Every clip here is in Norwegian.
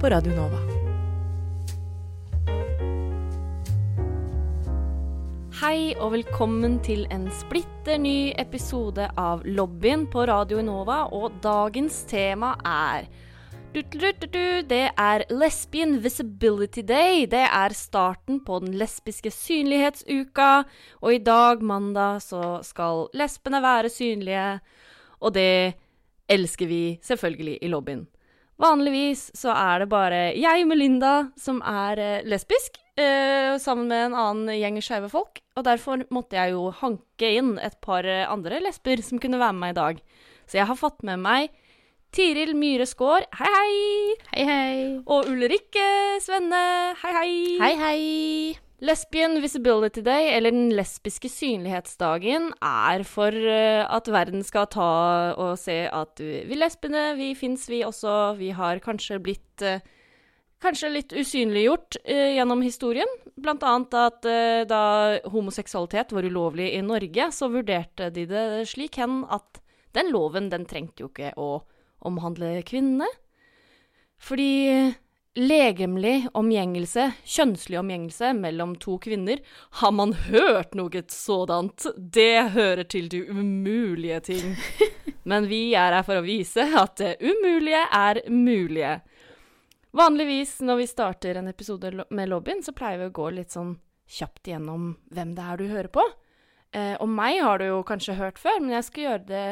på Radio Nova. Hei og velkommen til en splitter ny episode av Lobbyen på Radio Nova, og dagens tema er Det er Lesbian Visibility Day. Det er starten på den lesbiske synlighetsuka, og i dag, mandag, så skal lesbene være synlige, og det elsker vi selvfølgelig i lobbyen. Vanligvis så er det bare jeg, Melinda, som er eh, lesbisk, eh, sammen med en annen gjeng skeive folk. Og derfor måtte jeg jo hanke inn et par eh, andre lesber som kunne være med meg i dag. Så jeg har fått med meg Tiril Myhre Skaar, hei hei! Hei, hei. Og Ulrikke Svenne, hei hei! Hei, hei. Lesbian Visibility Day, eller den lesbiske synlighetsdagen, er for eh, at verden skal ta og se at vi lesbene, vi fins vi også. Vi har kanskje blitt eh, Kanskje litt usynliggjort eh, gjennom historien. Blant annet at eh, da homoseksualitet var ulovlig i Norge, så vurderte de det slik hen at den loven, den trengte jo ikke å omhandle kvinnene. Fordi legemlig omgjengelse, kjønnslig omgjengelse mellom to kvinner, har man hørt noe sådant? Det hører til de umulige ting. Men vi er her for å vise at det umulige er mulige. Vanligvis når vi starter en episode med lobbyen, så pleier vi å gå litt sånn kjapt igjennom hvem det er du hører på. Eh, og meg har du jo kanskje hørt før, men jeg skal gjøre det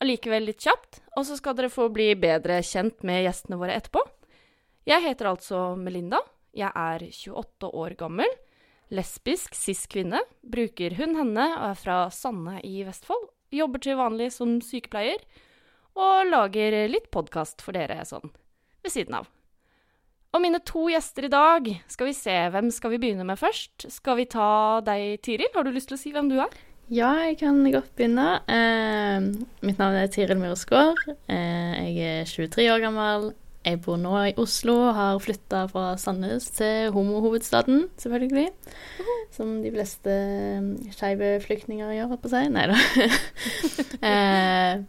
allikevel litt kjapt. Og så skal dere få bli bedre kjent med gjestene våre etterpå. Jeg heter altså Melinda. Jeg er 28 år gammel. Lesbisk cis-kvinne. Bruker hun henne og er fra Sande i Vestfold. Jobber til vanlig som sykepleier. Og lager litt podkast for dere sånn ved siden av. Og mine to gjester i dag, skal vi se, hvem skal vi begynne med først? Skal vi ta deg, Tiril? Har du lyst til å si hvem du er? Ja, jeg kan godt begynne. Eh, mitt navn er Tiril Myhresgaard. Eh, jeg er 23 år gammel. Jeg bor nå i Oslo og har flytta fra Sandnes til homohovedstaden, selvfølgelig. Som de fleste eh, skeive flyktninger gjør, holdt på å si. Nei da. eh,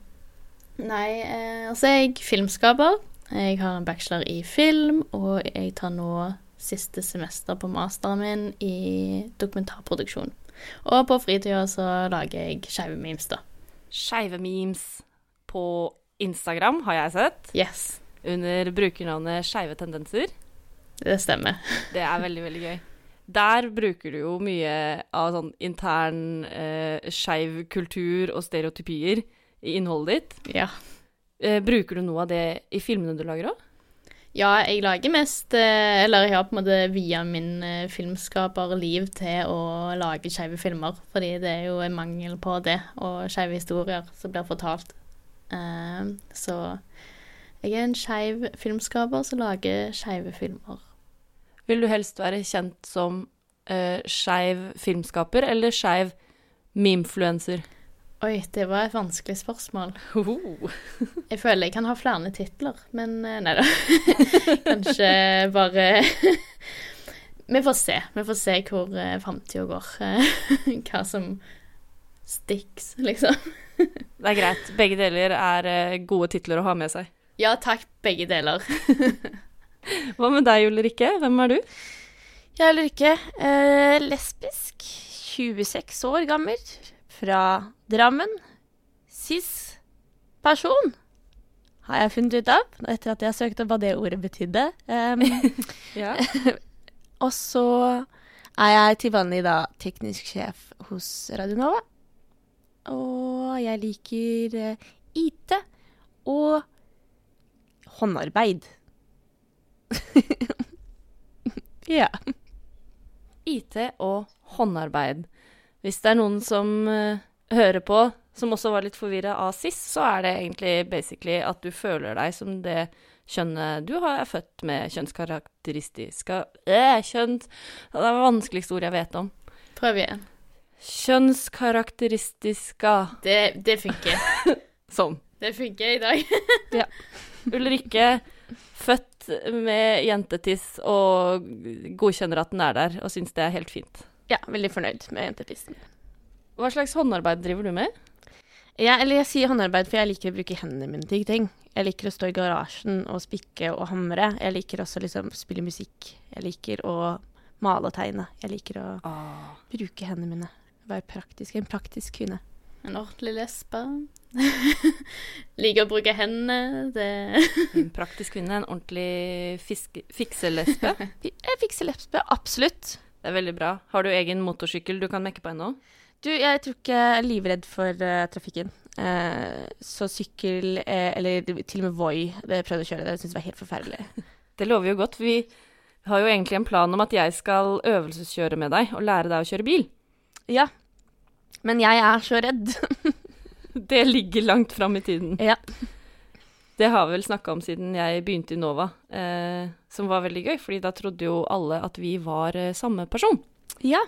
nei, eh, altså er jeg filmskaper. Jeg har en bachelor i film, og jeg tar nå siste semester på masteren min i dokumentarproduksjon. Og på fritida så lager jeg skeive memes, da. Skeive memes på Instagram, har jeg sett. Yes, Under brukernavnet Skeive tendenser. det stemmer. Det er veldig, veldig gøy. Der bruker du jo mye av sånn intern eh, skeiv kultur og stereotypier i innholdet ditt. Ja. Eh, bruker du noe av det i filmene du lager òg? Ja, jeg lager mest eh, Eller jeg har på en måte via min eh, filmskaperliv til å lage skeive filmer. Fordi det er jo en mangel på det, og skeive historier som blir fortalt. Eh, så jeg er en skeiv filmskaper som lager skeive filmer. Vil du helst være kjent som uh, skeiv filmskaper eller skeiv memefluencer? Oi, det var et vanskelig spørsmål. Jeg føler jeg kan ha flere titler, men eh, nei da. Kanskje bare Vi får se. Vi får se hvor uh, framtida går. eh, hva som sticks, liksom. Det er greit. Begge deler er eh, gode titler å ha med seg. Ja takk, begge deler. Hva med deg, Ulrikke? Hvem er du? Jeg er Ulrikke. Eh, lesbisk. 26 år gammel. Fra Drammen. Cis-person. Har jeg funnet ut av, etter at jeg søkte hva det ordet betydde. Um, Ja. og så er jeg til vanlig da teknisk sjef hos Radio Nova. Og jeg liker eh, IT og håndarbeid. ja. IT og håndarbeid. Hvis det er noen som uh, hører på, som også var litt forvirra av sist så er det egentlig basically at du føler deg som det kjønnet du har, er født med kjønnskarakteristiske øh, kjønn Det er det vanskeligste ordet jeg vet om. Prøv igjen. Kjønnskarakteristiske Det, det funker. Sånn. Det funker i dag. Ulrikke, født med jentetiss og godkjenner at den er der, og syns det er helt fint. Ja, veldig fornøyd med jentetissen. Hva slags håndarbeid driver du med? Ja, eller jeg sier håndarbeid, for jeg liker å bruke hendene mine til ting. Jeg liker å stå i garasjen og spikke og hamre. Jeg liker også liksom spille musikk. Jeg liker å male og tegne. Jeg liker å bruke hendene mine. Være praktisk. En praktisk kvinne. En ordentlig lesbe. Liker å bruke hendene. En praktisk kvinne, en ordentlig fikselesbe. Jeg fikser lesbe, absolutt. Det er veldig bra. Har du egen motorsykkel du kan mekke på ennå? Du, jeg tror ikke jeg er livredd for uh, trafikken. Uh, så sykkel, uh, eller til og med Voi, det jeg prøvde å kjøre det, jeg syntes det var helt forferdelig. Det lover jo godt. for Vi har jo egentlig en plan om at jeg skal øvelseskjøre med deg og lære deg å kjøre bil. Ja. Men jeg er så redd. Det ligger langt fram i tiden. ja. Det har vi vel snakka om siden jeg begynte i Nova, eh, som var veldig gøy, fordi da trodde jo alle at vi var eh, samme person. Ja.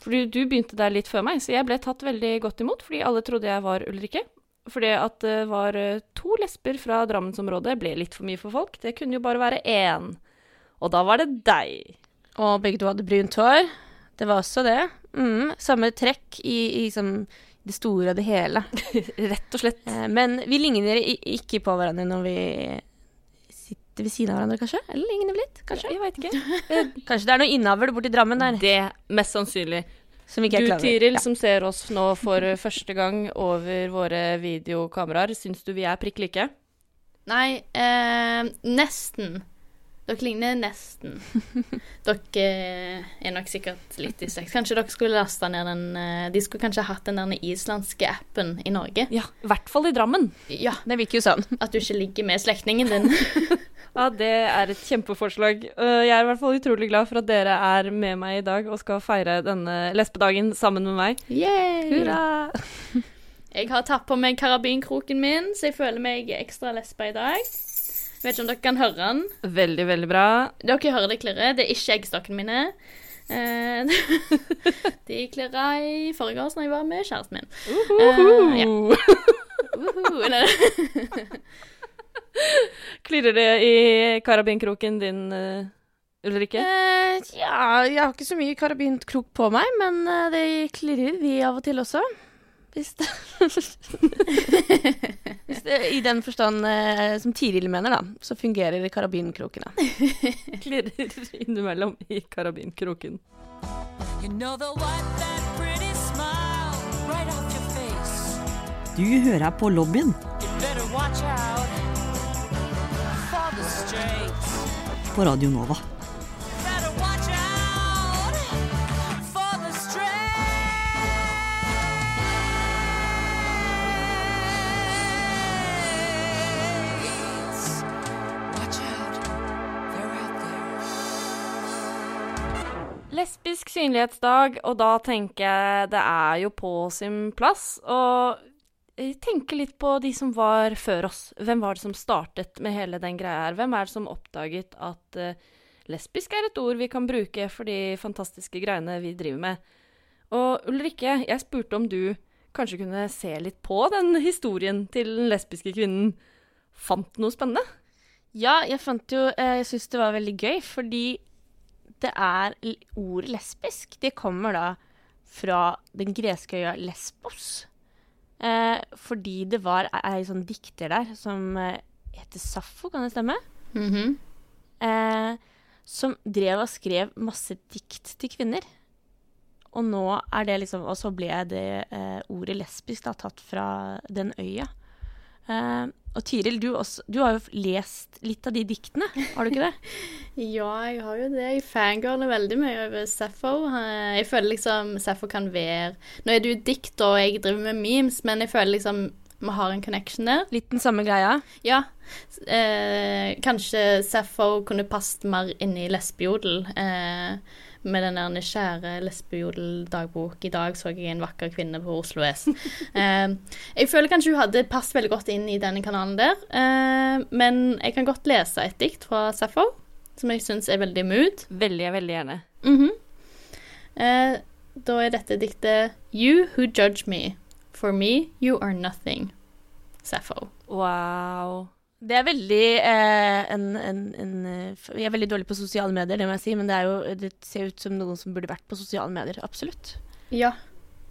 Fordi du begynte der litt før meg, så jeg ble tatt veldig godt imot, fordi alle trodde jeg var Ulrikke. Fordi at det var eh, to lesber fra Drammensområdet ble litt for mye for folk. Det kunne jo bare være én. Og da var det deg. Og begge to hadde brunt hår. Det var også det. Mm, samme trekk i, i som det store og det hele. Rett og slett. Eh, Men vi ligner ikke på hverandre når vi sitter ved siden av hverandre, kanskje? Eller ligner vi litt, kanskje? Jeg veit ikke. Kanskje det er noe innavl borti Drammen der Det mest sannsynlig. som ikke er Du. Tiril, Ja. som ser oss nå for første gang over våre videokameraer, syns du vi er prikk like? Nei, eh, nesten. Dere ligner nesten. Dere eh, er nok sikkert litt i slekt. Kanskje dere skulle lasta ned den eh, De skulle kanskje hatt den der islandske appen i Norge. Ja, i hvert fall i Drammen. Ja, Det virker jo sånn. At du ikke ligger med slektningen din. Ja, det er et kjempeforslag. Øh, Jeg er i hvert fall utrolig glad for at dere er med meg i dag og skal feire denne lesbedagen sammen med meg. Yay! Hurra! Jeg har tatt på meg karabinkroken min, så jeg føler meg ekstra lesbe i dag. Vet ikke om dere kan høre den. Veldig, veldig bra. Dere hører det klirre. Det er ikke eggstokkene mine. Eh, de klirra i forrige års når jeg var med kjæresten min. Uh ja. Klirrer det i karabinkroken din, øh, Ulrikke? Uh, ja, jeg har ikke så mye karabinkrok på meg, men eh, det klirrer vi av og til også. Hvis det, Hvis det I den forstand eh, som Tiril mener, da, så fungerer karabinkrokene. Klirrer innimellom i karabinkroken. You know right. Du hører på lobbyen på Radio Nova. Lesbisk synlighetsdag, og da tenker jeg det er jo på sin plass å eh, tenke litt på de som var før oss. Hvem var det som startet med hele den greia her? Hvem er det som oppdaget at uh, lesbisk er et ord vi kan bruke for de fantastiske greiene vi driver med? Og Ulrikke, jeg spurte om du kanskje kunne se litt på den historien til den lesbiske kvinnen. Fant noe spennende? Ja, jeg fant jo eh, Jeg syns det var veldig gøy, fordi det er Ordet lesbisk, det kommer da fra den greske øya Lesbos. Eh, fordi det var ei, sånn dikter der som eh, heter Saffo, kan det stemme? Mhm. eh, som drev og skrev masse dikt til kvinner. Og nå er det liksom Og så ble det eh, ordet lesbisk da tatt fra den øya. Eh, og Tiril, du, også, du har jo lest litt av de diktene, har du ikke det? Ja, jeg har jo det. Jeg fangirler veldig mye over Sappho. Eh, Jeg føler liksom Sappho kan være Nå er det jo dikt, og jeg driver med memes, men jeg føler liksom vi har en connection der. Litt den samme greia. Ja. Eh, kanskje Sappho kunne passet mer inn i lesbejodel. Eh, med den der kjære lesbejodel-dagbok. I dag så jeg en vakker kvinne på Oslo S. Eh, jeg føler kanskje hun hadde passet veldig godt inn i denne kanalen der. Eh, men jeg kan godt lese et dikt fra Sappho, som jeg syns er veldig mood. Veldig, veldig gjerne. Mhm. eh, da er dette diktet You who judge me. For me, you are nothing. Sappho. Wow. Det er veldig eh, en, en, en eh, Jeg er veldig dårlig på sosiale medier, det må jeg si, men det, jo, det ser ut som noen som burde vært på sosiale medier. Absolutt. Ja,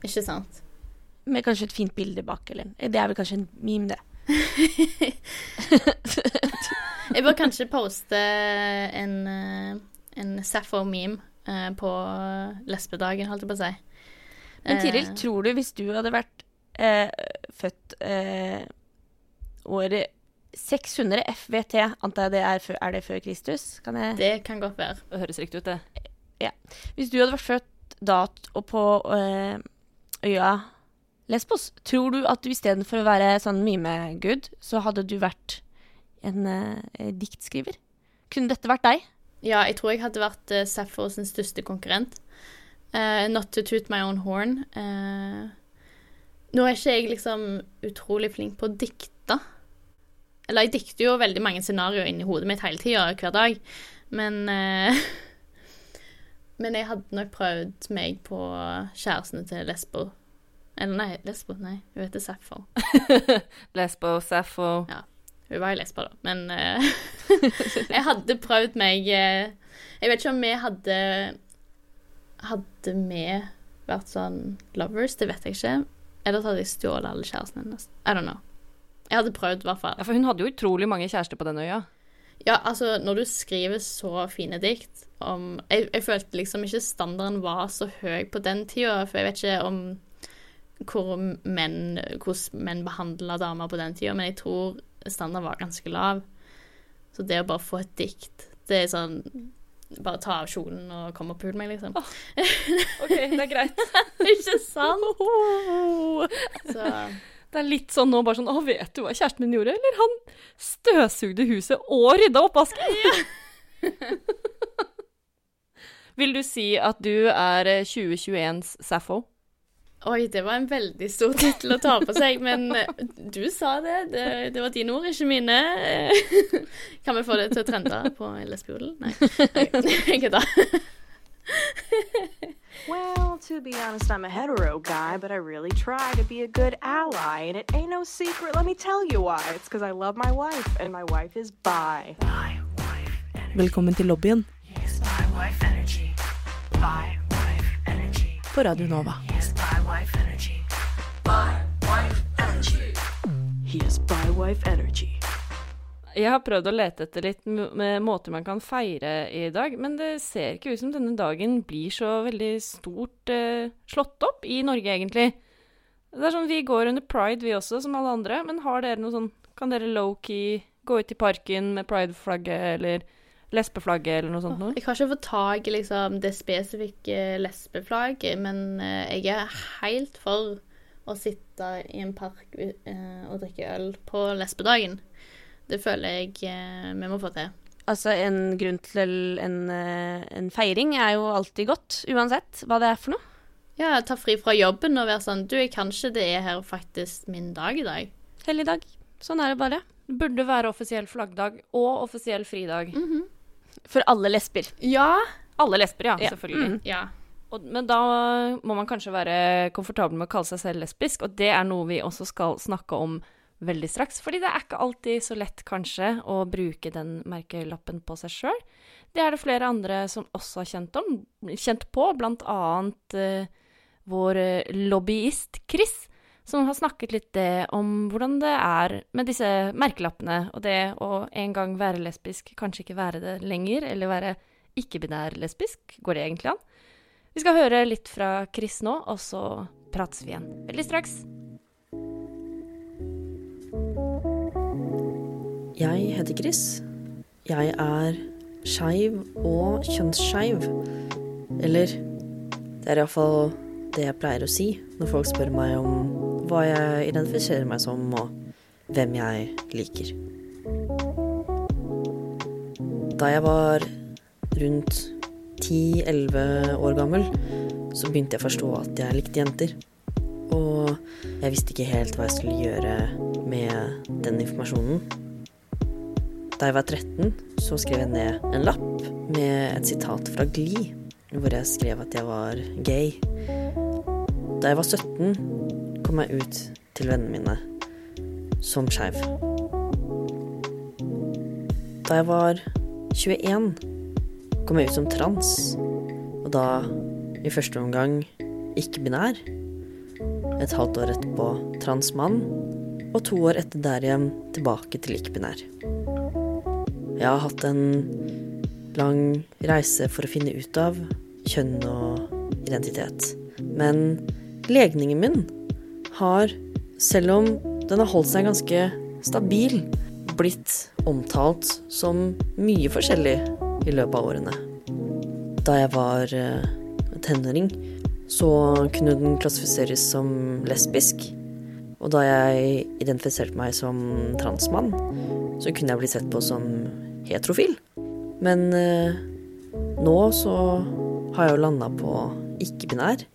ikke sant? Med kanskje et fint bilde bak, eller Det er vel kanskje en meme, det. Jeg bør kanskje poste en, eh, en Sappho-meme eh, på lesbedagen, holdt jeg på å si. Men Tiril, tror du hvis du hadde vært eh, født eh, året 600 FVT, antar jeg det er, før, er det før Kristus? Kan jeg Det kan godt være. Det høres riktig ut, det. Hvis du hadde vært født da og på øh, øya Lesbos, tror du at du istedenfor å være sånn mimegud, så hadde du vært en øh, diktskriver? Kunne dette vært deg? Ja, jeg tror jeg hadde vært uh, Sappho sin største konkurrent. Uh, not to toot my own horn. Uh, nå er ikke jeg liksom utrolig flink på å dikte. Eller jeg dikter jo veldig mange scenarioer inni hodet mitt hele tida, hver dag. Men eh, Men jeg hadde nok prøvd meg på kjærestene til Lesbo. Eller nei, Lesbo, nei, hun heter Sappho. Lesbo, Sappho Hun var jo lesber, da, men eh, jeg hadde prøvd meg eh, Jeg vet ikke om vi hadde Hadde vi vært sånn lovers, det vet jeg ikke. Eller så hadde jeg stjålet alle kjærestene hennes. I don't know. Jeg hadde prøvd, i hvert fall. Ja, for hun hadde jo utrolig mange kjærester på den øya. Ja, altså, når du skriver så fine dikt om jeg, jeg følte liksom ikke standarden var så høy på den tida, for jeg vet ikke om hvor menn, hvordan menn behandla damer på den tida, men jeg tror standarden var ganske lav. Så det å bare få et dikt, det er sånn Bare ta av kjolen og komme og pule meg, liksom. OK, det er greit. ikke sant? Så Det er litt sånn nå, bare sånn Å, vet du hva kjæresten min gjorde? Eller han støvsugde huset og rydda oppvasken. Vil du si at du er eh, 2021s Sappho? Oi, det var en veldig stor tittel å ta på seg, men eh, du sa det. Det, det var dine ord, ikke mine. Kan vi få det til å trende på lesbejodel? Nei. Jeg kødder. Well, to be honest, I'm a hetero guy, but I really try to be a good ally. And it ain't no secret, let me tell you why. It's because I love my wife, and my wife is bi. Velkommen til lobbyen Yes, bi wife energy. Bi wife energy. på Radio Nova. Yes, bi wife energy. Bi wife energy. He is bi wife energy. Jeg har prøvd å lete etter litt med måter man kan feire i dag, men det ser ikke ut som denne dagen blir så veldig stort eh, slått opp i Norge, egentlig. Det er sånn, Vi går under pride, vi også, som alle andre, men har dere noe sånn Kan dere low-key gå ut i parken med pride-flagget eller lesbeflagget eller noe sånt noe? Jeg har ikke fått tak i liksom, det spesifikke lesbeflagget, men eh, jeg er helt for å sitte i en park eh, og drikke øl på lesbedagen. Det føler jeg eh, vi må få til. Altså, en grunn til en, øh, en feiring er jo alltid godt, uansett hva det er for noe. Ja, ta fri fra jobben og være sånn Du, kanskje det er her faktisk min dag i dag. Hellig dag. Sånn er det bare. Burde være offisiell flaggdag og offisiell fridag. For alle lesber. Ja. Alle lesber, ja, Ja. selvfølgelig. Mm. Ja. Og, men da må man kanskje være komfortabel med å kalle seg selv lesbisk, og det er noe vi også skal snakke om veldig straks. Fordi det er ikke alltid så lett, kanskje, å bruke den merkelappen på seg sjøl. Det er det flere andre som også har kjent, om, kjent på, blant annet uh, vår eh, lobbyist Chris, som har snakket litt det om hvordan det er med disse merkelappene, og det å en gang være lesbisk, kanskje ikke være det lenger, eller være ikke-binær lesbisk. Går det egentlig an? Vi skal høre litt fra Chris nå, og så prates vi igjen veldig straks. Jeg heter Chris. Jeg er skeiv og kjønnsskeiv. Eller det er iallfall det jeg pleier å si når folk spør meg om hva jeg identifiserer meg som, og hvem jeg liker. Da jeg var rundt 10-11 år gammel, så begynte jeg å forstå at jeg likte jenter. Og jeg visste ikke helt hva jeg skulle gjøre med den informasjonen. Da jeg var 13, så skrev jeg ned en lapp med et sitat fra Glee, hvor jeg skrev at jeg var gay. Da jeg var 17, kom jeg ut til vennene mine som skeiv. Da jeg var 21, kom jeg ut som trans, og da i første omgang ikke-binær. Et halvt år etterpå transmann, og to år etter der igjen tilbake til ikke-binær. Jeg har hatt en lang reise for å finne ut av kjønn og identitet. Men legningen min har, selv om den har holdt seg ganske stabil, blitt omtalt som mye forskjellig i løpet av årene. Da jeg var eh, tenåring, så kunne den klassifiseres som lesbisk. Og da jeg identifiserte meg som transmann, så kunne jeg bli sett på som heterofil. Men eh, nå så har jeg jo landa på ikke-binær.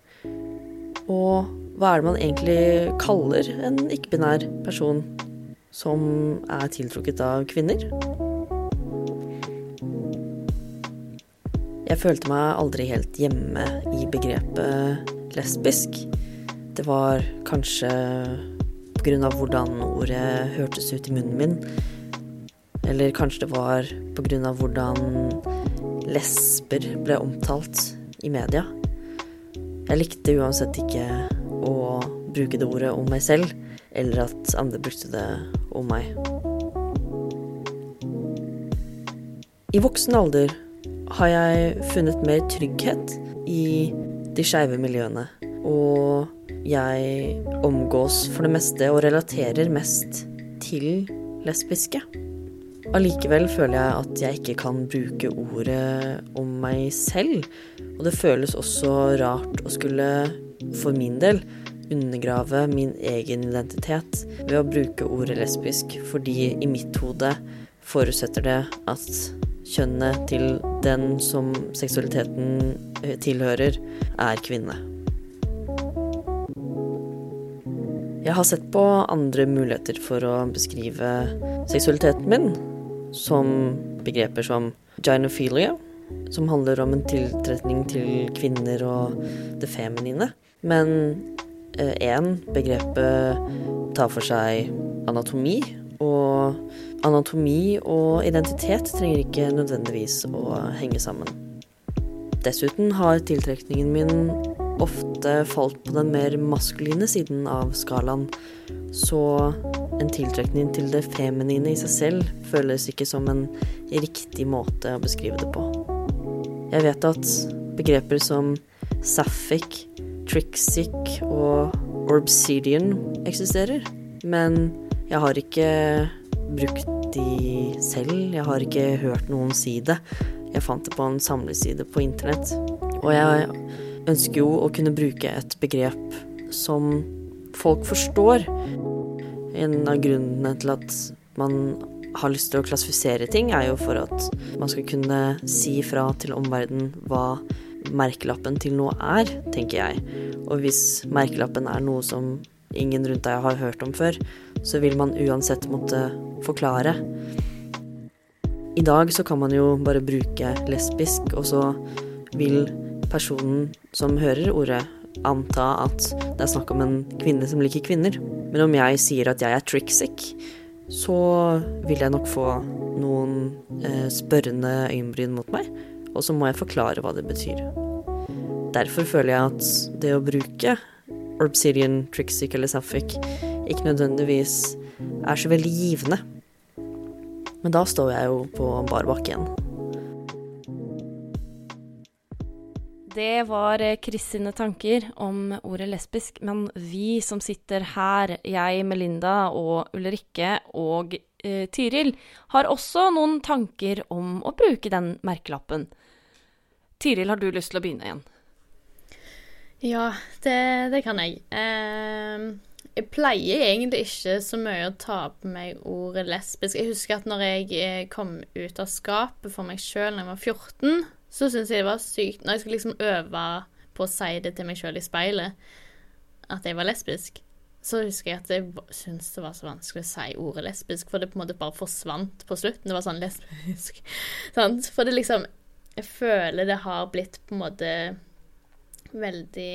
Og hva er det man egentlig kaller en ikke-binær person som er tiltrukket av kvinner? Jeg følte meg aldri helt hjemme i begrepet lesbisk. Det var kanskje pga. hvordan ordet hørtes ut i munnen min. Eller kanskje det var pga. hvordan lesber ble omtalt i media. Jeg likte uansett ikke å bruke det ordet om meg selv, eller at andre brukte det om meg. I voksen alder har jeg funnet mer trygghet i de skeive miljøene. Og jeg omgås for det meste og relaterer mest til lesbiske. Allikevel føler jeg at jeg ikke kan bruke ordet om meg selv. Og det føles også rart å skulle, for min del, undergrave min egen identitet ved å bruke ordet lesbisk, fordi i mitt hode forutsetter det at kjønnet til den som seksualiteten eh, tilhører, er kvinne. Jeg har sett på andre muligheter for å beskrive seksualiteten min, som begreper som gynophilia, som handler om en tiltrekning til kvinner og det feminine. Men én, eh, begrepet tar for seg anatomi, og anatomi og identitet trenger ikke nødvendigvis å henge sammen. Dessuten har tiltrekningen min ofte falt på den mer maskuline siden av skalaen, så en tiltrekning til det feminine i seg selv føles ikke som en riktig måte å beskrive det på. Jeg vet at begreper som sapphic, trixic og orbsidian eksisterer, men jeg har ikke brukt de selv. Jeg har ikke hørt noen si det. Jeg fant det på en samleside på internett. Og jeg ønsker jo å kunne bruke et begrep som folk forstår. En av grunnene til at man har lyst til å klassifisere ting, er jo for at man skal kunne si fra til omverdenen hva merkelappen til noe er, tenker jeg. Og hvis merkelappen er noe som ingen rundt deg har hørt om før, så vil man uansett måtte forklare. I dag så kan man jo bare bruke lesbisk, og så vil personen som hører ordet, anta at det er snakk om en kvinne som liker kvinner. Men om jeg sier at jeg er tricksick, så vil jeg nok få noen eh, spørrende øyenbryn mot meg, og så må jeg forklare hva det betyr. Derfor føler jeg at det å bruke Obsidian, Trixic eller Sapphic ikke nødvendigvis er så veldig givende. Men da står jeg jo på bar bakke igjen. Det var Chris sine tanker om ordet lesbisk, men vi som sitter her, jeg, Melinda og Ulrikke og eh, Tiril, har også noen tanker om å bruke den merkelappen. Tiril, har du lyst til å begynne igjen? Ja, det, det kan jeg. Eh, jeg pleier egentlig ikke så mye å ta på meg ordet lesbisk. Jeg husker at når jeg eh, kom ut av skapet for meg sjøl da jeg var 14, så syns jeg det var sykt Når jeg skulle liksom øve på å si det til meg sjøl i speilet, at jeg var lesbisk, så husker jeg at jeg syntes det var så vanskelig å si ordet lesbisk, for det på en måte bare forsvant på slutten. Det var sånn lesbisk. Sant? For det liksom Jeg føler det har blitt på en måte veldig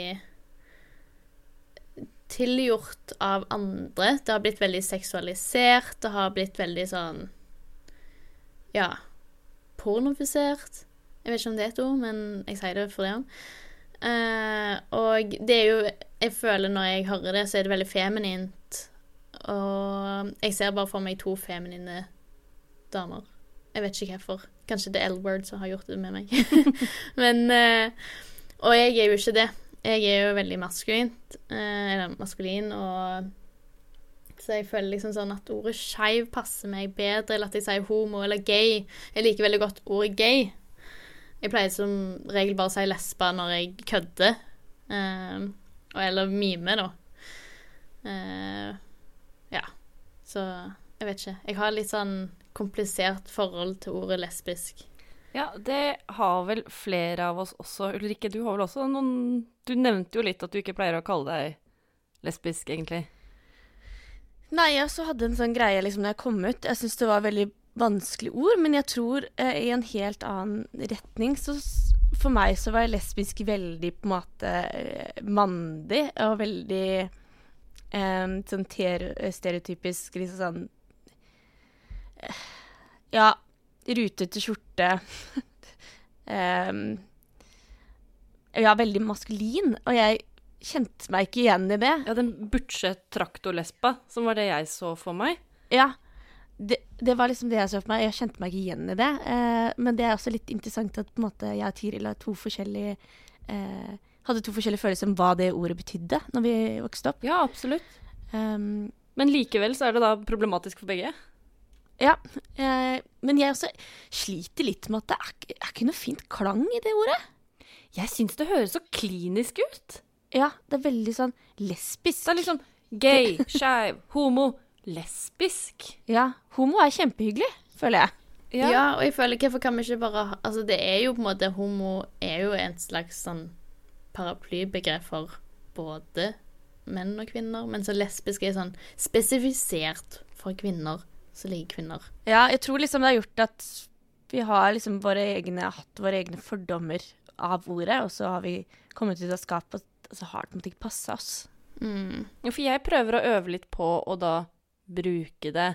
tilgjort av andre. Det har blitt veldig seksualisert. Det har blitt veldig sånn Ja, pornofisert. Jeg vet ikke om det er et ord, men jeg sier det for det òg. Eh, og det er jo Jeg føler når jeg hører det, så er det veldig feminint. Og jeg ser bare for meg to feminine damer. Jeg vet ikke hvorfor. Kanskje det er L-word som har gjort det med meg. men uh, Og jeg er jo ikke det. Jeg er jo veldig maskulint, uh, eller maskulin, og så jeg føler liksom sånn at ordet skeiv passer meg bedre, eller at jeg sier homo eller gay. Jeg liker veldig godt ordet gay. Jeg pleier som regel bare å si lesbe når jeg kødder. Eh, eller mime, da. Eh, ja. Så jeg vet ikke. Jeg har litt sånn komplisert forhold til ordet lesbisk. Ja, det har vel flere av oss også. Ulrikke, du har vel også noen Du nevnte jo litt at du ikke pleier å kalle deg lesbisk, egentlig. Nei, jeg også hadde en sånn greie liksom da jeg kom ut. Jeg syns det var veldig vanskelig ord, men jeg tror eh, i en helt annen retning så For meg så var lesbisk veldig på en måte eh, mandig og veldig eh, sånn stereotypisk liksom sånn eh, Ja, rutete skjorte. Em, ja, veldig maskulin, og jeg kjente meg ikke igjen i det. Ja, den butche traktorlespa, som var det jeg så for meg. Ja. Det, det var liksom det jeg så for meg. Jeg kjente meg ikke igjen i det. Eh, men det er også litt interessant at måte, jeg og Tiril har to forskjellige eh, hadde to forskjellige følelser om hva det ordet betydde når vi vokste opp. Ja, absolutt. Um, Men likevel så er det da problematisk for begge. ja. Eh, men jeg også sliter litt med at det er, er ikke noe fint klang i det ordet. Jeg syns det høres så klinisk ut. Ja, det er veldig sånn lesbisk. Det er liksom gay, skeiv, homo, lesbisk. Ja. Homo er kjempehyggelig, føler jeg. Ja. og jeg føler hvorfor kan vi ikke bare Altså, det er jo på en måte Homo er jo en slags sånn paraplybegrep for både menn og kvinner, men så lesbisk er sånn spesifisert for kvinner som liker kvinner. Ja, jeg tror liksom det har gjort at vi har liksom våre egne, hatt våre egne fordommer av ordet, og så har vi kommet ut av skapet, og så har det på en måte ikke passa oss. Mm. Ja, for jeg prøver å øve litt på å da bruke det.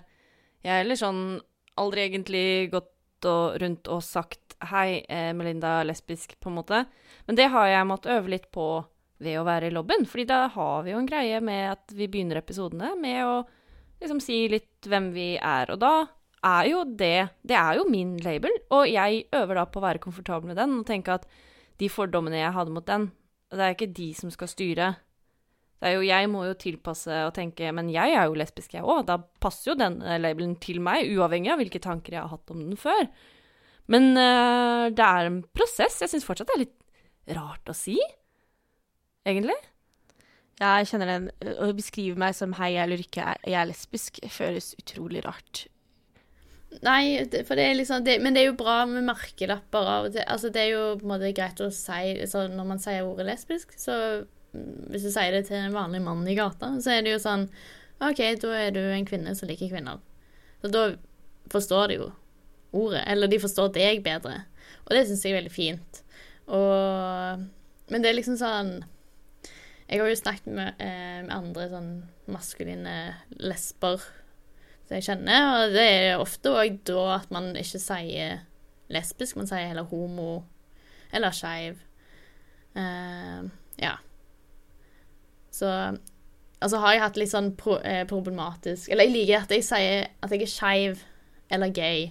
Jeg har sånn aldri egentlig gått og, rundt og sagt hei, eh, Melinda er lesbisk, på en måte. Men det har jeg måttet øve litt på ved å være i lobbyen, fordi da har vi jo en greie med at vi begynner episodene med å liksom si litt hvem vi er. Og da er jo det Det er jo min label, og jeg øver da på å være komfortabel med den og tenke at de fordommene jeg hadde mot den, det er ikke de som skal styre. Det er jo, jeg må jo tilpasse og tenke Men jeg er jo lesbisk, jeg òg. Da passer jo den eh, labelen til meg, uavhengig av hvilke tanker jeg har hatt om den før. Men uh, det er en prosess. Jeg syns fortsatt det er litt rart å si, egentlig. Ja, jeg kjenner den. Å beskrive meg som hei, jeg er Ulrikke, jeg er lesbisk, føles utrolig rart. Nei, for det er liksom det, Men det er jo bra med merkelapper av og til. Altså, det er jo på en måte greit å si altså, Når man sier ordet lesbisk, så Hvis du sier det til en vanlig mann i gata, så er det jo sånn OK, da er du en kvinne som liker kvinner. Så da forstår de jo ordet. Eller de forstår deg bedre. Og det syns jeg er veldig fint. Og Men det er liksom sånn Jeg har jo snakket med, eh, med andre sånn maskuline lesber som jeg kjenner, og det er ofte òg da at man ikke sier lesbisk, man sier heller homo eller skeiv. Eh, ja. Så Altså har jeg hatt litt sånn pro eh, problematisk Eller jeg liker at jeg sier at jeg er skeiv eller gay.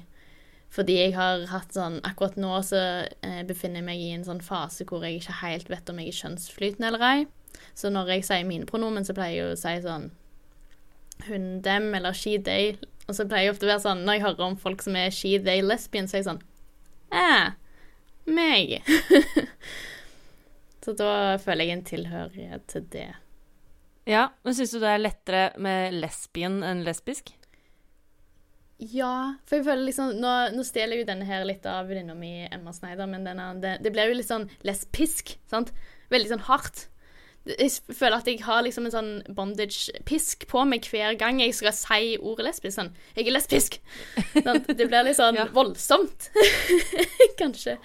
Fordi jeg har hatt sånn Akkurat nå så eh, befinner jeg meg i en sånn fase hvor jeg ikke helt vet om jeg er kjønnsflytende eller ei. Så når jeg sier mine pronomen, så pleier jeg å si sånn hun, dem eller she, they. Og så pleier jeg ofte å være sånn når jeg hører om folk som er she, they, lesbian, så er jeg sånn Æ, meg. så da føler jeg en tilhørighet til det. Ja, men syns du det er lettere med lesbien enn lesbisk? Ja, for jeg føler liksom Nå, nå stjeler jo denne her litt av venninna mi Emma Sneider, men denne, det, det blir jo litt sånn lesbisk, sant? Veldig sånn hardt. Jeg føler at jeg har liksom en sånn bondage-pisk på meg hver gang jeg skal si ordet lesbisk. Sånn 'Jeg er lesbisk'. Sånn, Det blir litt sånn voldsomt. Kanskje.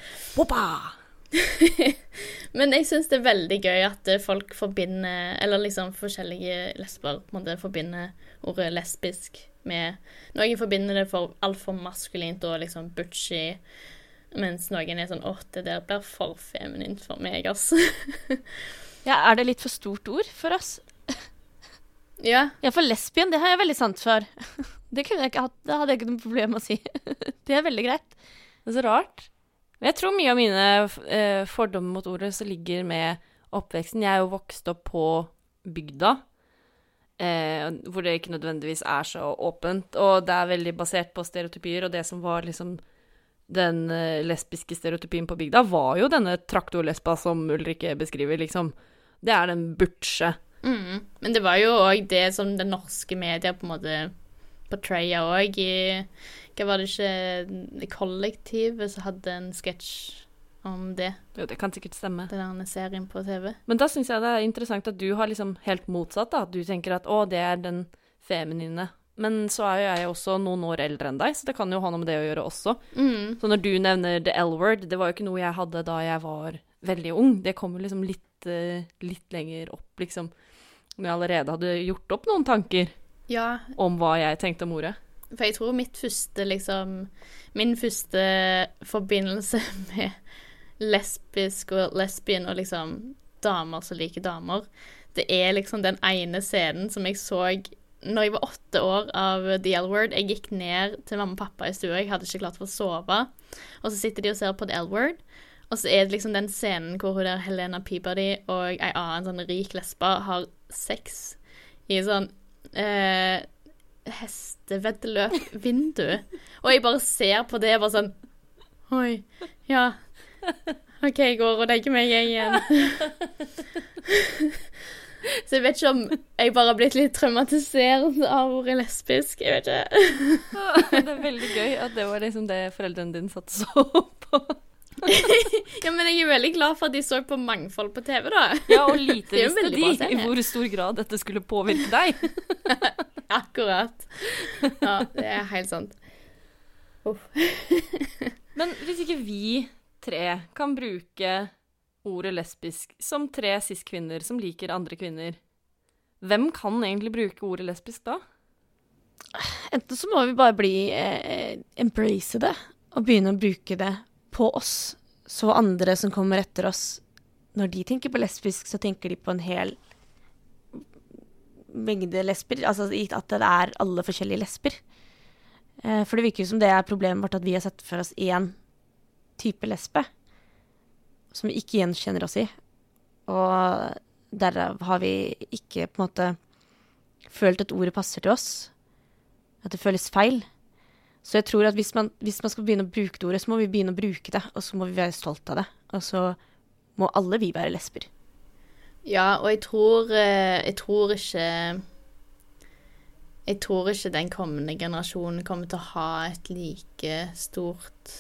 Men jeg syns det er veldig gøy at eh, folk forbinder Eller liksom forskjellige lesber på en måte forbinder ordet lesbisk med Noen forbinder det for altfor maskulint og liksom butchy, mens noen er sånn åh, det der blir for feminint for meg, altså. Ja, er det litt for stort ord for oss? ja. Ja, for lesbien, det har jeg veldig sant for. Det kunne jeg ikke hatt, det hadde jeg ikke noe problem med å si. Det er veldig greit. Det er så rart. Jeg tror mye av mine eh, fordommer mot ordet så ligger med oppveksten. Jeg er jo vokst opp på bygda, eh, hvor det ikke nødvendigvis er så åpent. Og det er veldig basert på stereotypier, og det som var liksom den eh, lesbiske stereotypien på bygda, var jo denne traktorlesba som Ulrikke beskriver, liksom. Det er den butche. Mm. Men det var jo òg det som den norske media på en måte portraya òg i Hva var det ikke Kollektivet som hadde en sketsj om det? Jo, det kan sikkert stemme. Den der serien på TV. Men da syns jeg det er interessant at du har liksom helt motsatt, da. At du tenker at å, det er den feminine. Men så er jo jeg også noen år eldre enn deg, så det kan jo ha noe med det å gjøre også. Mm. Så når du nevner the L-word, det var jo ikke noe jeg hadde da jeg var veldig ung. Det kom jo liksom litt, eh, litt lenger opp, liksom. Når jeg allerede hadde gjort opp noen tanker Ja, om hva jeg tenkte om ordet. For jeg tror mitt første, liksom Min første forbindelse med lesbisk og lesbien og liksom damer som liker damer, det er liksom den ene scenen som jeg så når jeg var åtte år av The L-Word. Jeg gikk ned til mamma og pappa i stua, jeg hadde ikke klart for å sove. Og så sitter de og ser på The L-Word, og så er det liksom den scenen hvor hun der Helena Peabody og ei annen sånn rik lesbe har sex i sånn eh, hesteveddeløp-vindu. Og jeg bare ser på det og bare sånn Oi, ja. OK, jeg går og legger meg, igjen. Så jeg vet ikke om jeg bare har blitt litt traumatisert av ordet lesbisk. Jeg vet ikke. det er veldig gøy at det var liksom det foreldrene dine satt så på. Ja, men jeg er veldig glad for at de så på mangfold på TV, da. Ja, og lite visste de i hvor stor grad dette skulle påvirke deg. Akkurat. Ja, det er helt sant. Men hvis ikke vi tre kan bruke ordet lesbisk som tre cis-kvinner som liker andre kvinner, hvem kan egentlig bruke ordet lesbisk da? Enten så må vi bare bli eh, embrace det, og begynne å bruke det på oss. Så andre som kommer etter oss, når de tenker på lesbisk, så tenker de på en hel mengde lesber. Altså at det er alle forskjellige lesber. Eh, for det virker jo som det er problemet vårt at vi har sett for oss én type lesbe som vi ikke gjenkjenner oss i. Og derav har vi ikke på en måte følt at ordet passer til oss. At det føles feil. Så jeg tror at hvis man, hvis man skal begynne å bruke det ordet, så må vi begynne å bruke det, og så må vi være stolt av det. Og så må alle vi være lesber. Ja, og jeg tror, eh, jeg tror ikke Jeg tror ikke den kommende generasjonen kommer til å ha et like stort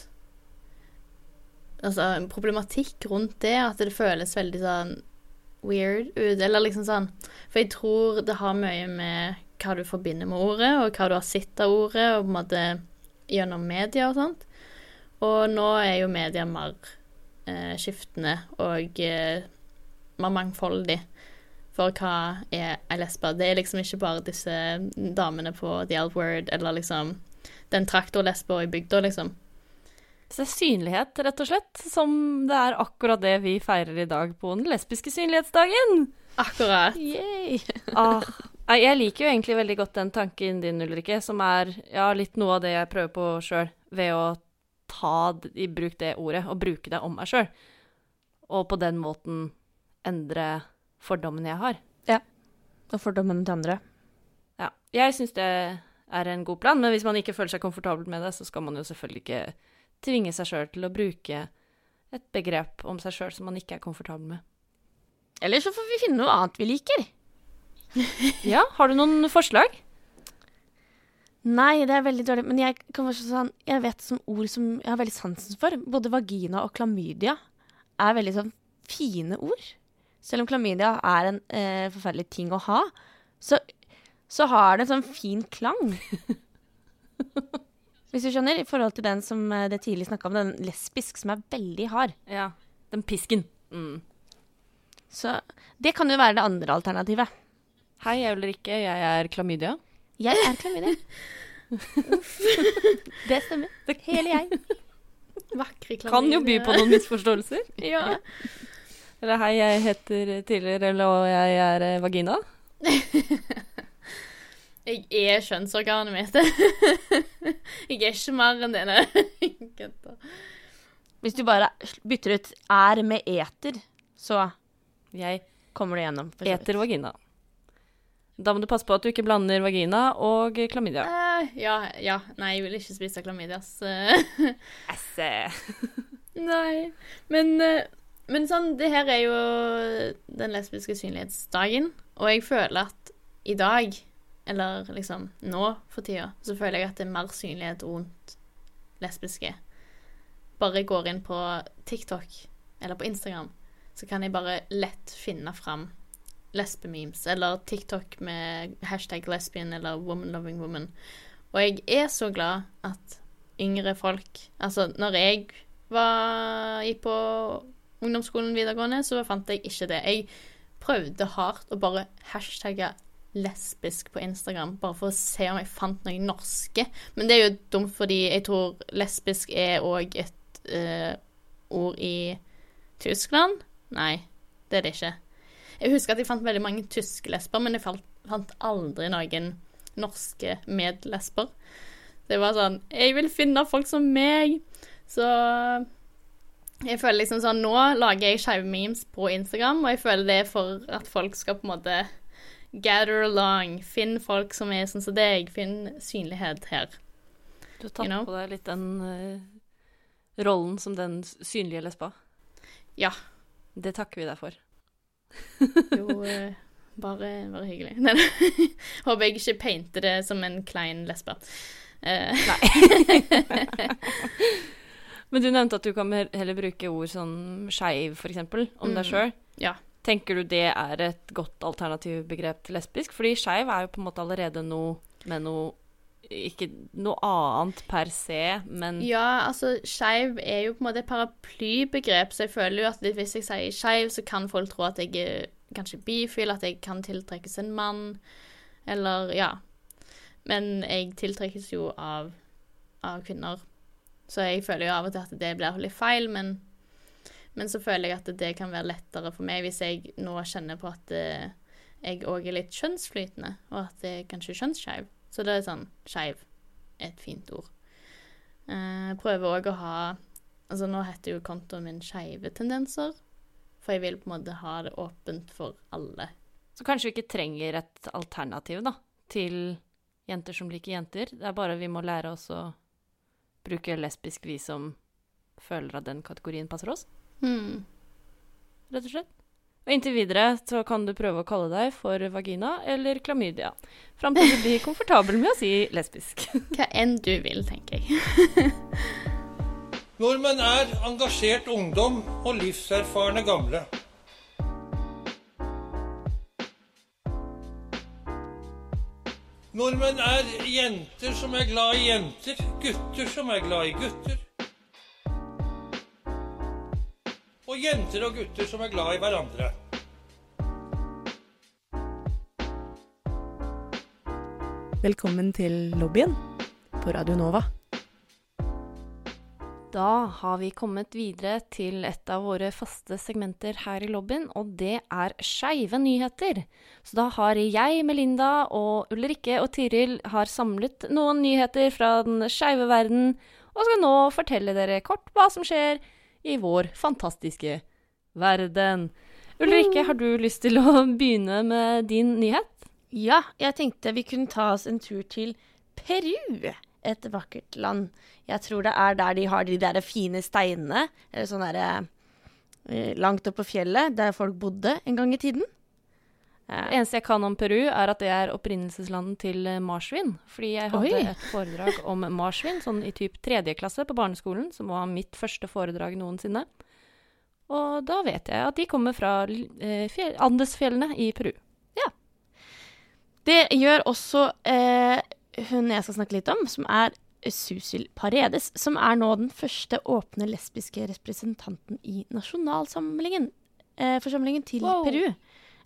Altså en problematikk rundt det, at det føles veldig sånn weird ut, eller liksom sånn For jeg tror det har mye med hva du forbinder med ordet, og hva du har sett av ordet, og på en måte gjennom media og sånt. Og nå er jo media mer eh, skiftende og eh, mer mangfoldig for hva er ei lesbe. Det er liksom ikke bare disse damene på The L-Word eller liksom den traktorlesba i bygda, liksom. Så det er synlighet, rett og slett, som det er akkurat det vi feirer i dag på den lesbiske synlighetsdagen. Akkurat. Yay! Ah, jeg liker jo egentlig veldig godt den tanken din, Ulrikke, som er ja, litt noe av det jeg prøver på sjøl, ved å ta i bruk det ordet og bruke det om meg sjøl. Og på den måten endre fordommene jeg har. Ja. Og fordommene til andre. Ja. Jeg syns det er en god plan, men hvis man ikke føler seg komfortabel med det, så skal man jo selvfølgelig ikke tvinge seg sjøl til å bruke et begrep om seg sjøl som man ikke er komfortabel med. Eller så får vi finne noe annet vi liker. Ja, har du noen forslag? Nei, det er veldig dårlig. Men jeg sånn Jeg vet som ord som jeg har veldig sansen for. Både vagina og klamydia er veldig sånn fine ord. Selv om klamydia er en eh, forferdelig ting å ha, så, så har det en sånn fin klang. Hvis du skjønner, i forhold til den som eh, det tidlig snakka om, den lesbisk, som er veldig hard. Ja. Den pisken. Mm. Så det kan jo være det andre alternativet. Hei, jeg er Ulrikke. Jeg er klamydia. Jeg er klamydia. det stemmer. Hele jeg. Vakre klamydia. Kan jo by på noen misforståelser. Ja. Eller hei, jeg heter tidligere, og jeg er eh, vagina. Jeg er kjønnsorganet mitt. jeg er ikke mer enn det. nei. Hvis du bare bytter ut 'er' med 'eter', så Jeg kommer du gjennom. eter vagina. Da må du passe på at du ikke blander vagina og klamydia. Uh, ja, ja. Nei, jeg vil ikke spise klamydia. så- Esse. Nei. Men, eh, men sånn, det her er jo den lesbiske synlighetsdagen. Og jeg føler at i dag, eller liksom nå for tida, så føler jeg at det er mer synlighet rundt lesbiske. Bare går inn på TikTok eller på Instagram, så kan jeg bare lett finne fram lesbememes, eller TikTok med hashtag lesbian eller woman loving woman. Og jeg er så glad at yngre folk Altså, når jeg var, gikk på ungdomsskolen videregående, så fant jeg ikke det. Jeg prøvde hardt å bare hashtagge lesbisk på Instagram, bare for å se om jeg fant noen norske. Men det er jo dumt, fordi jeg tror lesbisk er òg et uh, ord i Tyskland. Nei, det er det ikke. Jeg husker at jeg fant veldig mange tyske lesber, men jeg fant, fant aldri noen norske medlesber. Det var sånn Jeg vil finne folk som meg. Så jeg føler liksom sånn Nå lager jeg skeive memes på Instagram, og jeg føler det er for at folk skal på en måte gather along. Finn folk som er sånn som deg. Finn synlighet her. Du har tatt You know? på deg litt den uh, rollen som den synlige lesba. Ja. Det takker vi deg for. Jo, eh, bare, bare hyggelig. Nei, Håper jeg ikke painter det som en klein lesbe. Eh, Men du nevnte at du kan heller bruke ord som skeiv, f.eks., om deg Mm. sjøl. Ja. Tenker du det er et godt alternativbegrep til lesbisk? Fordi skeiv er jo på en måte allerede noe med noe Ikke noe annet per se, men Ja, altså skeiv er jo på en måte et paraplybegrep, så jeg føler jo at hvis jeg sier skeiv, så kan folk tro at jeg er kanskje bifil, at jeg kan tiltrekkes en mann, eller ja. Men jeg tiltrekkes jo av, av kvinner, så jeg føler jo av og til at det blir litt feil, men, men så føler jeg at det kan være lettere for meg hvis jeg nå kjenner på at eh, jeg òg er litt kjønnsflytende, og at jeg kanskje er kjønnsskeiv. Så det er sånn skeiv et fint ord. Eh, Jeg prøver òg å ha Altså, nå heter jo kontoen min Skeive tendenser, for jeg vil på en måte ha det åpent for alle. Så kanskje vi ikke trenger et alternativ, da, til jenter som liker jenter. Det er bare vi må lære oss å bruke lesbisk, vi som føler at den kategorien passer oss, Hmm. rett og slett. Og inntil videre så kan du prøve å kalle deg for vagina eller klamydia. Fram til du blir komfortabel med å si lesbisk. Hva enn du vil, tenker jeg. Nordmenn er engasjert ungdom og livserfarne gamle. Nordmenn er jenter som er glad i jenter, gutter som er glad i gutter. Og jenter og gutter som er glad i hverandre. Velkommen til lobbyen på Radio Nova. Da har vi kommet videre til et av våre faste segmenter her i lobbyen, og det er skeive nyheter. Så da har jeg, Melinda og Ulrikke og Tiril har samlet noen nyheter fra den skeive verden, og skal nå fortelle dere kort hva som skjer i vår fantastiske verden. Ulrikke, har du lyst til å begynne med din nyhet? Ja, jeg tenkte vi kunne ta oss en tur til Peru. Et vakkert land. Jeg tror det er der de har de der fine steinene. Eller sånn derre eh, Langt oppe på fjellet, der folk bodde en gang i tiden. Det eneste jeg kan om Peru, er at det er opprinnelseslandet til eh, marsvin. Fordi jeg hadde Oi. et foredrag om marsvin sånn i typ tredje klasse på barneskolen, som var mitt første foredrag noensinne. Og da vet jeg at de kommer fra eh, Andesfjellene i Peru. Det gjør også eh, hun jeg skal snakke litt om, som er Susil Paredes, som er nå den første åpne lesbiske representanten i nasjonalsamlingen eh, til Wow. Peru.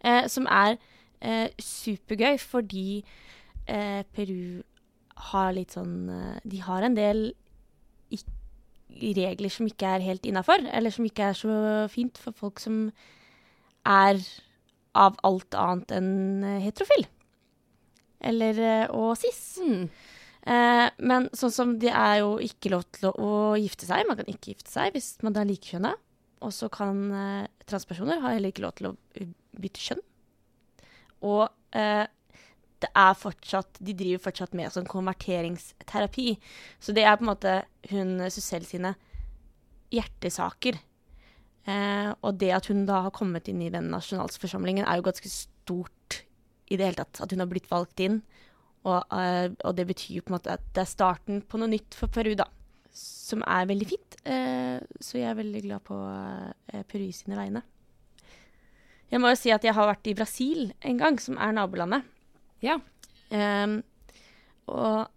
Eh, som er eh, supergøy fordi eh, Peru har litt sånn De har en del regler som ikke er helt innafor, eller som ikke er så fint for folk som er av alt annet enn heterofil. Eller og cis. Eh, men sånn som det er jo ikke lov til å, å gifte seg. Man kan ikke gifte seg hvis man er likekjønna. Og så kan eh, transpersoner ha heller ikke lov til å bytte kjønn. Og eh, det er fortsatt De driver fortsatt med sånn konverteringsterapi. Så det er på en måte hun Susel sine hjertesaker. Eh, og det at hun da har kommet inn i den nasjonalforsamlingen, er jo ganske stort i det hele tatt. At hun har blitt valgt inn. Og, eh, og det betyr jo på en måte at det er starten på noe nytt for Peru, da. Som er veldig fint. Eh, så jeg er veldig glad på eh, Peru sine vegne. Jeg må jo si at jeg har vært i Brasil en gang, som er nabolandet. Ja. Um, og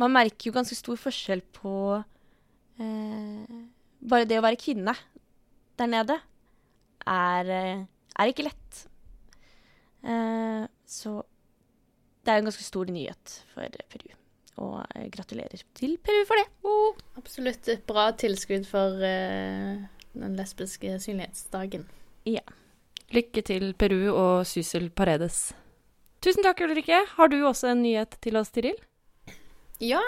man merker jo ganske stor forskjell på uh, Bare det å være kvinne der nede er, eh, er ikke lett. Uh, så det er en ganske stor nyhet for Peru. Og gratulerer til Peru for det. Absolutt et bra tilskudd for uh, den lesbiske synlighetsdagen. Ja. Lykke til Peru og Syssel Paredes. Tusen takk, Ulrikke. Har du også en nyhet til oss, Tiril? Ja.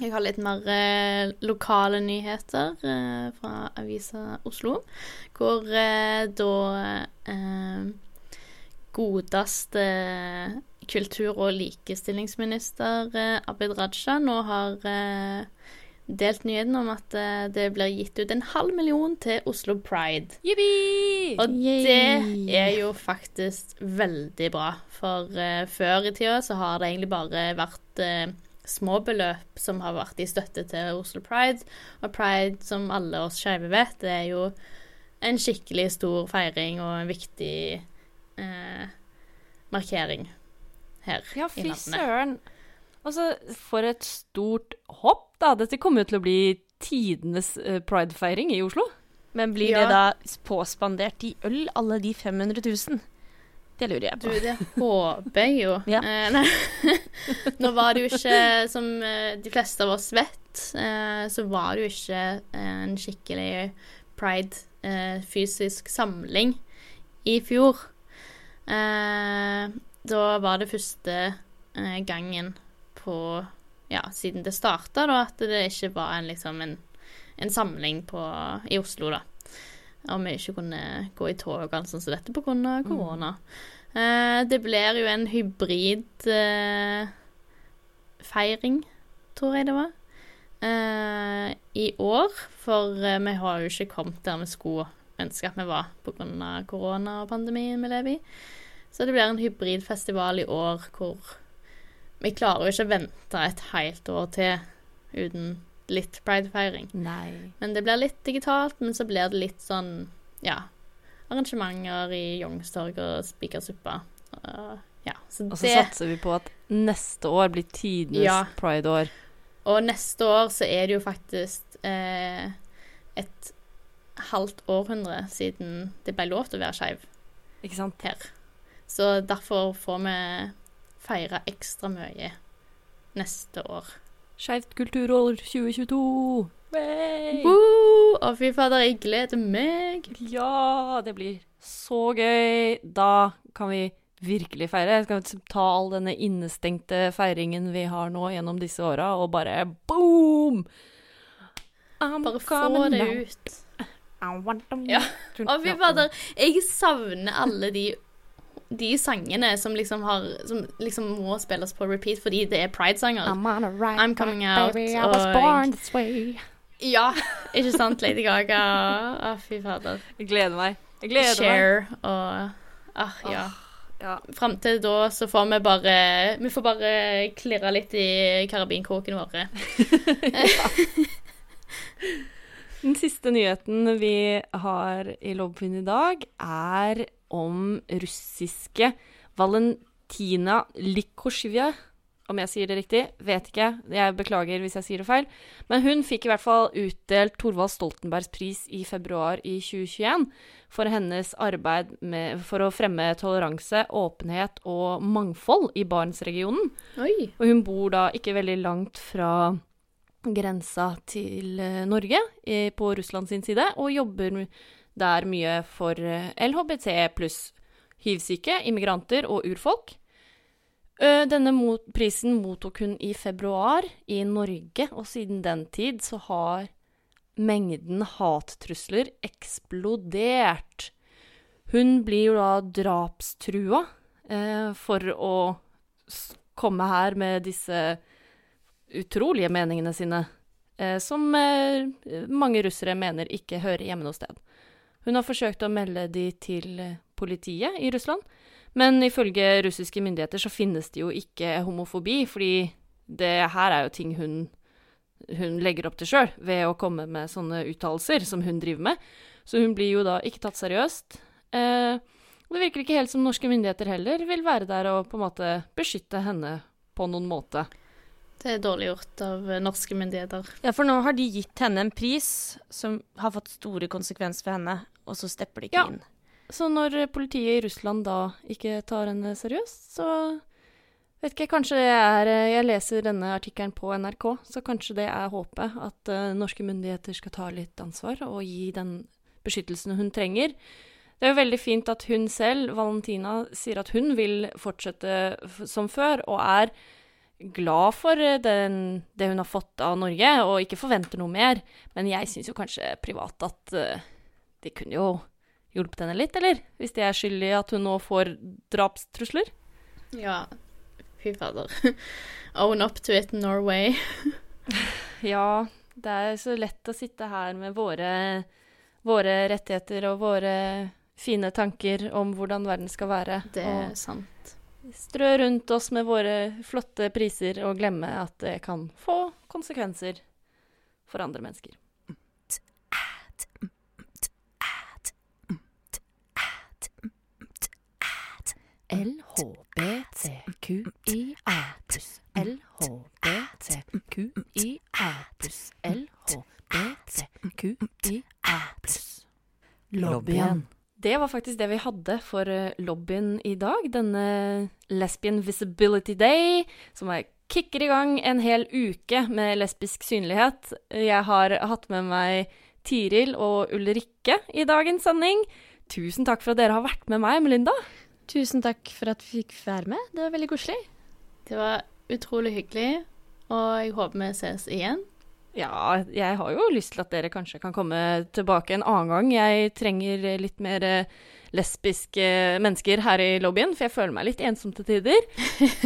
Jeg har litt mer eh, lokale nyheter eh, fra Avisa Oslo, hvor eh, da eh, godeste kultur- og likestillingsminister eh, Abid Raja nå har eh, delt nyheten om at eh, det blir gitt ut en halv million til Oslo Pride. Jippi! Og Yay. det er jo faktisk veldig bra. For uh, før i tida så har det egentlig bare vært uh, små beløp som har vært i støtte til Oslo Pride. Og Pride, som alle oss skeive vet, det er jo en skikkelig stor feiring og en viktig eh, markering her Ja, i fy søren. Altså, for et stort hopp, da. Dette kommer jo til å bli tidenes eh, pridefeiring i Oslo. Men blir Ja. det da påspandert i øl, alle de 500 000? Det lurer jeg Du, det håper jeg jo. Ja. Eh, nei. Nå var det jo ikke, som eh, de fleste av oss vet, eh, så var det jo ikke en skikkelig pride, eh, fysisk samling i fjor. Eh, da var det første eh, gangen på Ja, siden det starta, da, at det ikke var en, liksom en, en samling på, i Oslo, da. Og vi ikke kunne gå i tog og alt sånt som dette pga. korona. Eh, det blir jo en hybrid eh, feiring, tror jeg det var, eh, i år. For eh, vi har jo ikke kommet der vi skulle ønske at vi var pga. korona og pandemien vi lever i. Så det blir en hybridfestival i år hvor vi klarer jo ikke å vente et helt år til uten litt pridefeiring. Men det blir litt digitalt, men så blir det litt sånn, ja Arrangementer i Youngstorg og Spikersuppa. Uh, ja, så Og så det satser vi på at neste år blir tidenes Ja. prideår. Og neste år så er det jo faktisk eh, et halvt århundre siden det ble lov til å være skeiv her. Så derfor får vi feire ekstra mye neste år. Skeivt kulturår 2022. Woo! Å, fy fader, jeg gleder meg. Ja, det blir så gøy. Da kan vi virkelig feire. Skal ta all denne innestengte feiringen vi har nå gjennom disse åra, og bare boom! I'm Bare få det out. ut. I want them. Ja. Å, fy fader. Jeg savner alle de de sangene som liksom har Som liksom må spilles på repeat fordi det er pride-sanger. I'm on a right I'm coming out, baby. I was born this way. Ja, ikke sant? Lady Gaga. Å, fy fader. Jeg gleder meg. Jeg gleder meg. Cher og Ah, ja. Ja. Fram til da så får vi bare Vi får bare klirre litt i karabinkråkene våre. Den siste nyheten vi har i Lobbyen i dag, er om russiske Valentina Likosjivja. Om jeg sier det riktig, vet ikke. Jeg beklager hvis jeg sier det feil. Men hun fikk i hvert fall utdelt Thorvald Stoltenbergs pris i februar i 2021 for hennes arbeid med, for å fremme toleranse, åpenhet og mangfold i Barentsregionen. Og hun bor da ikke veldig langt fra grensa til eh, Norge, eh, på Russland sin side, og jobber der mye for eh, LHBT pluss hivsyke, immigranter og urfolk. Denne prisen mottok hun i februar i Norge, og siden den tid så har mengden hattrusler eksplodert. Hun blir jo da drapstrua for å komme her med disse utrolige meningene sine, eh, som eh, mange russere mener ikke hører hjemme noe sted. Hun har forsøkt å melde de til eh, politiet i Russland, men ifølge russiske myndigheter så finnes det jo ikke homofobi, fordi det her er jo ting hun, hun legger opp til sjøl ved å komme med sånne uttalelser som hun driver med. Så hun blir jo da ikke tatt seriøst. Eh, det virker ikke helt som norske myndigheter heller vil være der og på en måte beskytte henne på noen måte. Det er dårlig gjort av eh, norske myndigheter. Ja, for nå har de gitt henne en pris som har fått store konsekvenser for henne, og så stepper de ikke Ja. inn. Så når politiet i Russland da ikke tar henne seriøst, så vet ikke, kanskje det er eh, Jeg leser denne artikkelen på NRK, så kanskje det er håpet at uh, norske myndigheter skal ta litt ansvar og gi den beskyttelsen hun trenger. Det er jo veldig fint at hun selv, Valentina, sier at hun vil fortsette f som før, og er glad for eh, den, det hun har fått av Norge, og ikke forventer noe mer. Men jeg syns jo kanskje privat at uh, de kunne jo hjulpet henne litt, eller? Hvis de er skyld i at hun nå får drapstrusler? Ja, fy fader. Own up to it, Norway. Ja, det er så lett å sitte her med våre, våre rettigheter og våre fine tanker om hvordan verden skal være. Det er og sant. Strø rundt oss med våre flotte priser og glemme at det kan få konsekvenser for andre mennesker. LHBTQIA pluss LHBTQIA pluss LHBTQIA pluss Lobbyen. Det var faktisk det vi hadde for eh, lobbyen i dag. Denne Lesbian Visibility Day, som er kicker i gang en hel uke med lesbisk synlighet. Jeg har hatt med meg Tiril og Ulrikke i dagens sending. Tusen takk for at dere har vært med meg, Melinda. Tusen takk for at vi fikk være med. Det var veldig koselig. Det var utrolig hyggelig, og jeg håper vi ses igjen. Ja, jeg har jo lyst til at dere kanskje kan komme tilbake en annen gang. Jeg trenger litt mer eh, lesbiske mennesker her i lobbyen, for jeg føler meg litt ensom til tider.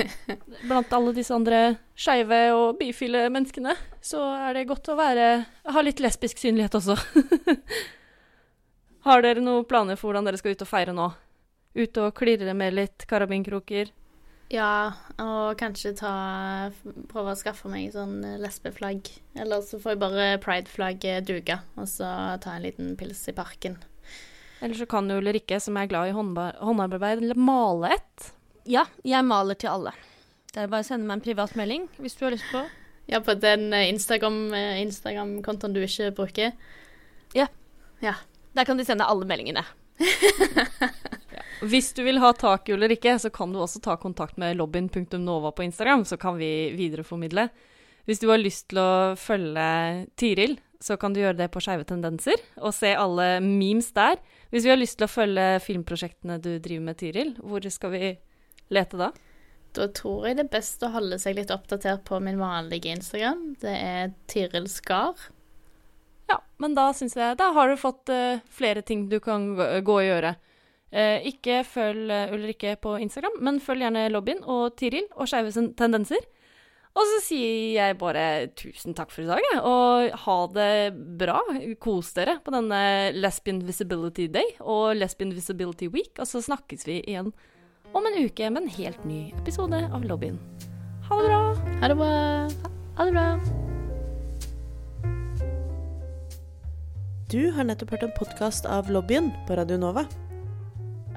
Blant alle disse andre skeive og bifile menneskene, så er det godt å være ha litt lesbisk synlighet også. har dere noen planer for hvordan dere skal ut og feire nå? Ut og klirre med litt karabinkroker? Ja, og kanskje ta prøve å skaffe meg sånn lesbeflagg. Eller så får jeg bare prideflagget duga, og så ta en liten pils i parken. Eller så kan jo Ulrikke, som er glad i håndarbeid, male et. Ja, jeg maler til alle. Det er bare å sende meg en privat melding hvis du har lyst på. Ja, på den eh, Instagram- eh, Instagram-kontoen du ikke bruker. Ja, Der kan de sende alle meldingene. Hvis du vil ha tak i Ulrikke, så kan du også ta kontakt med lobbyen.nova på Instagram, så kan vi videreformidle. Hvis du har lyst til å følge Tiril, så kan du gjøre det på Skeive tendenser, og se alle memes der. Hvis vi har lyst til å følge filmprosjektene du driver med, Tiril, hvor skal vi lete da? Da tror jeg det er best å holde seg litt oppdatert på min vanlige Instagram. Det er Tiril Skar. Ja, men da syns jeg Da har du fått uh, flere ting du kan gå, gå og gjøre. Eh, ikke følg eh, Ulrikke på Instagram, men følg gjerne lobbyen og Tiril og Skeive tendenser. Og så sier jeg bare tusen takk for i dag, jeg. Og ha det bra. Kos dere på denne Lesbian Visibility Day og Lesbian Visibility Week. Og så snakkes vi igjen om en uke med en helt ny episode av Lobbyen. Ha det bra. Ha det bra. Ha det bra. Du har nettopp hørt en podkast av Lobbyen på Radio Nova.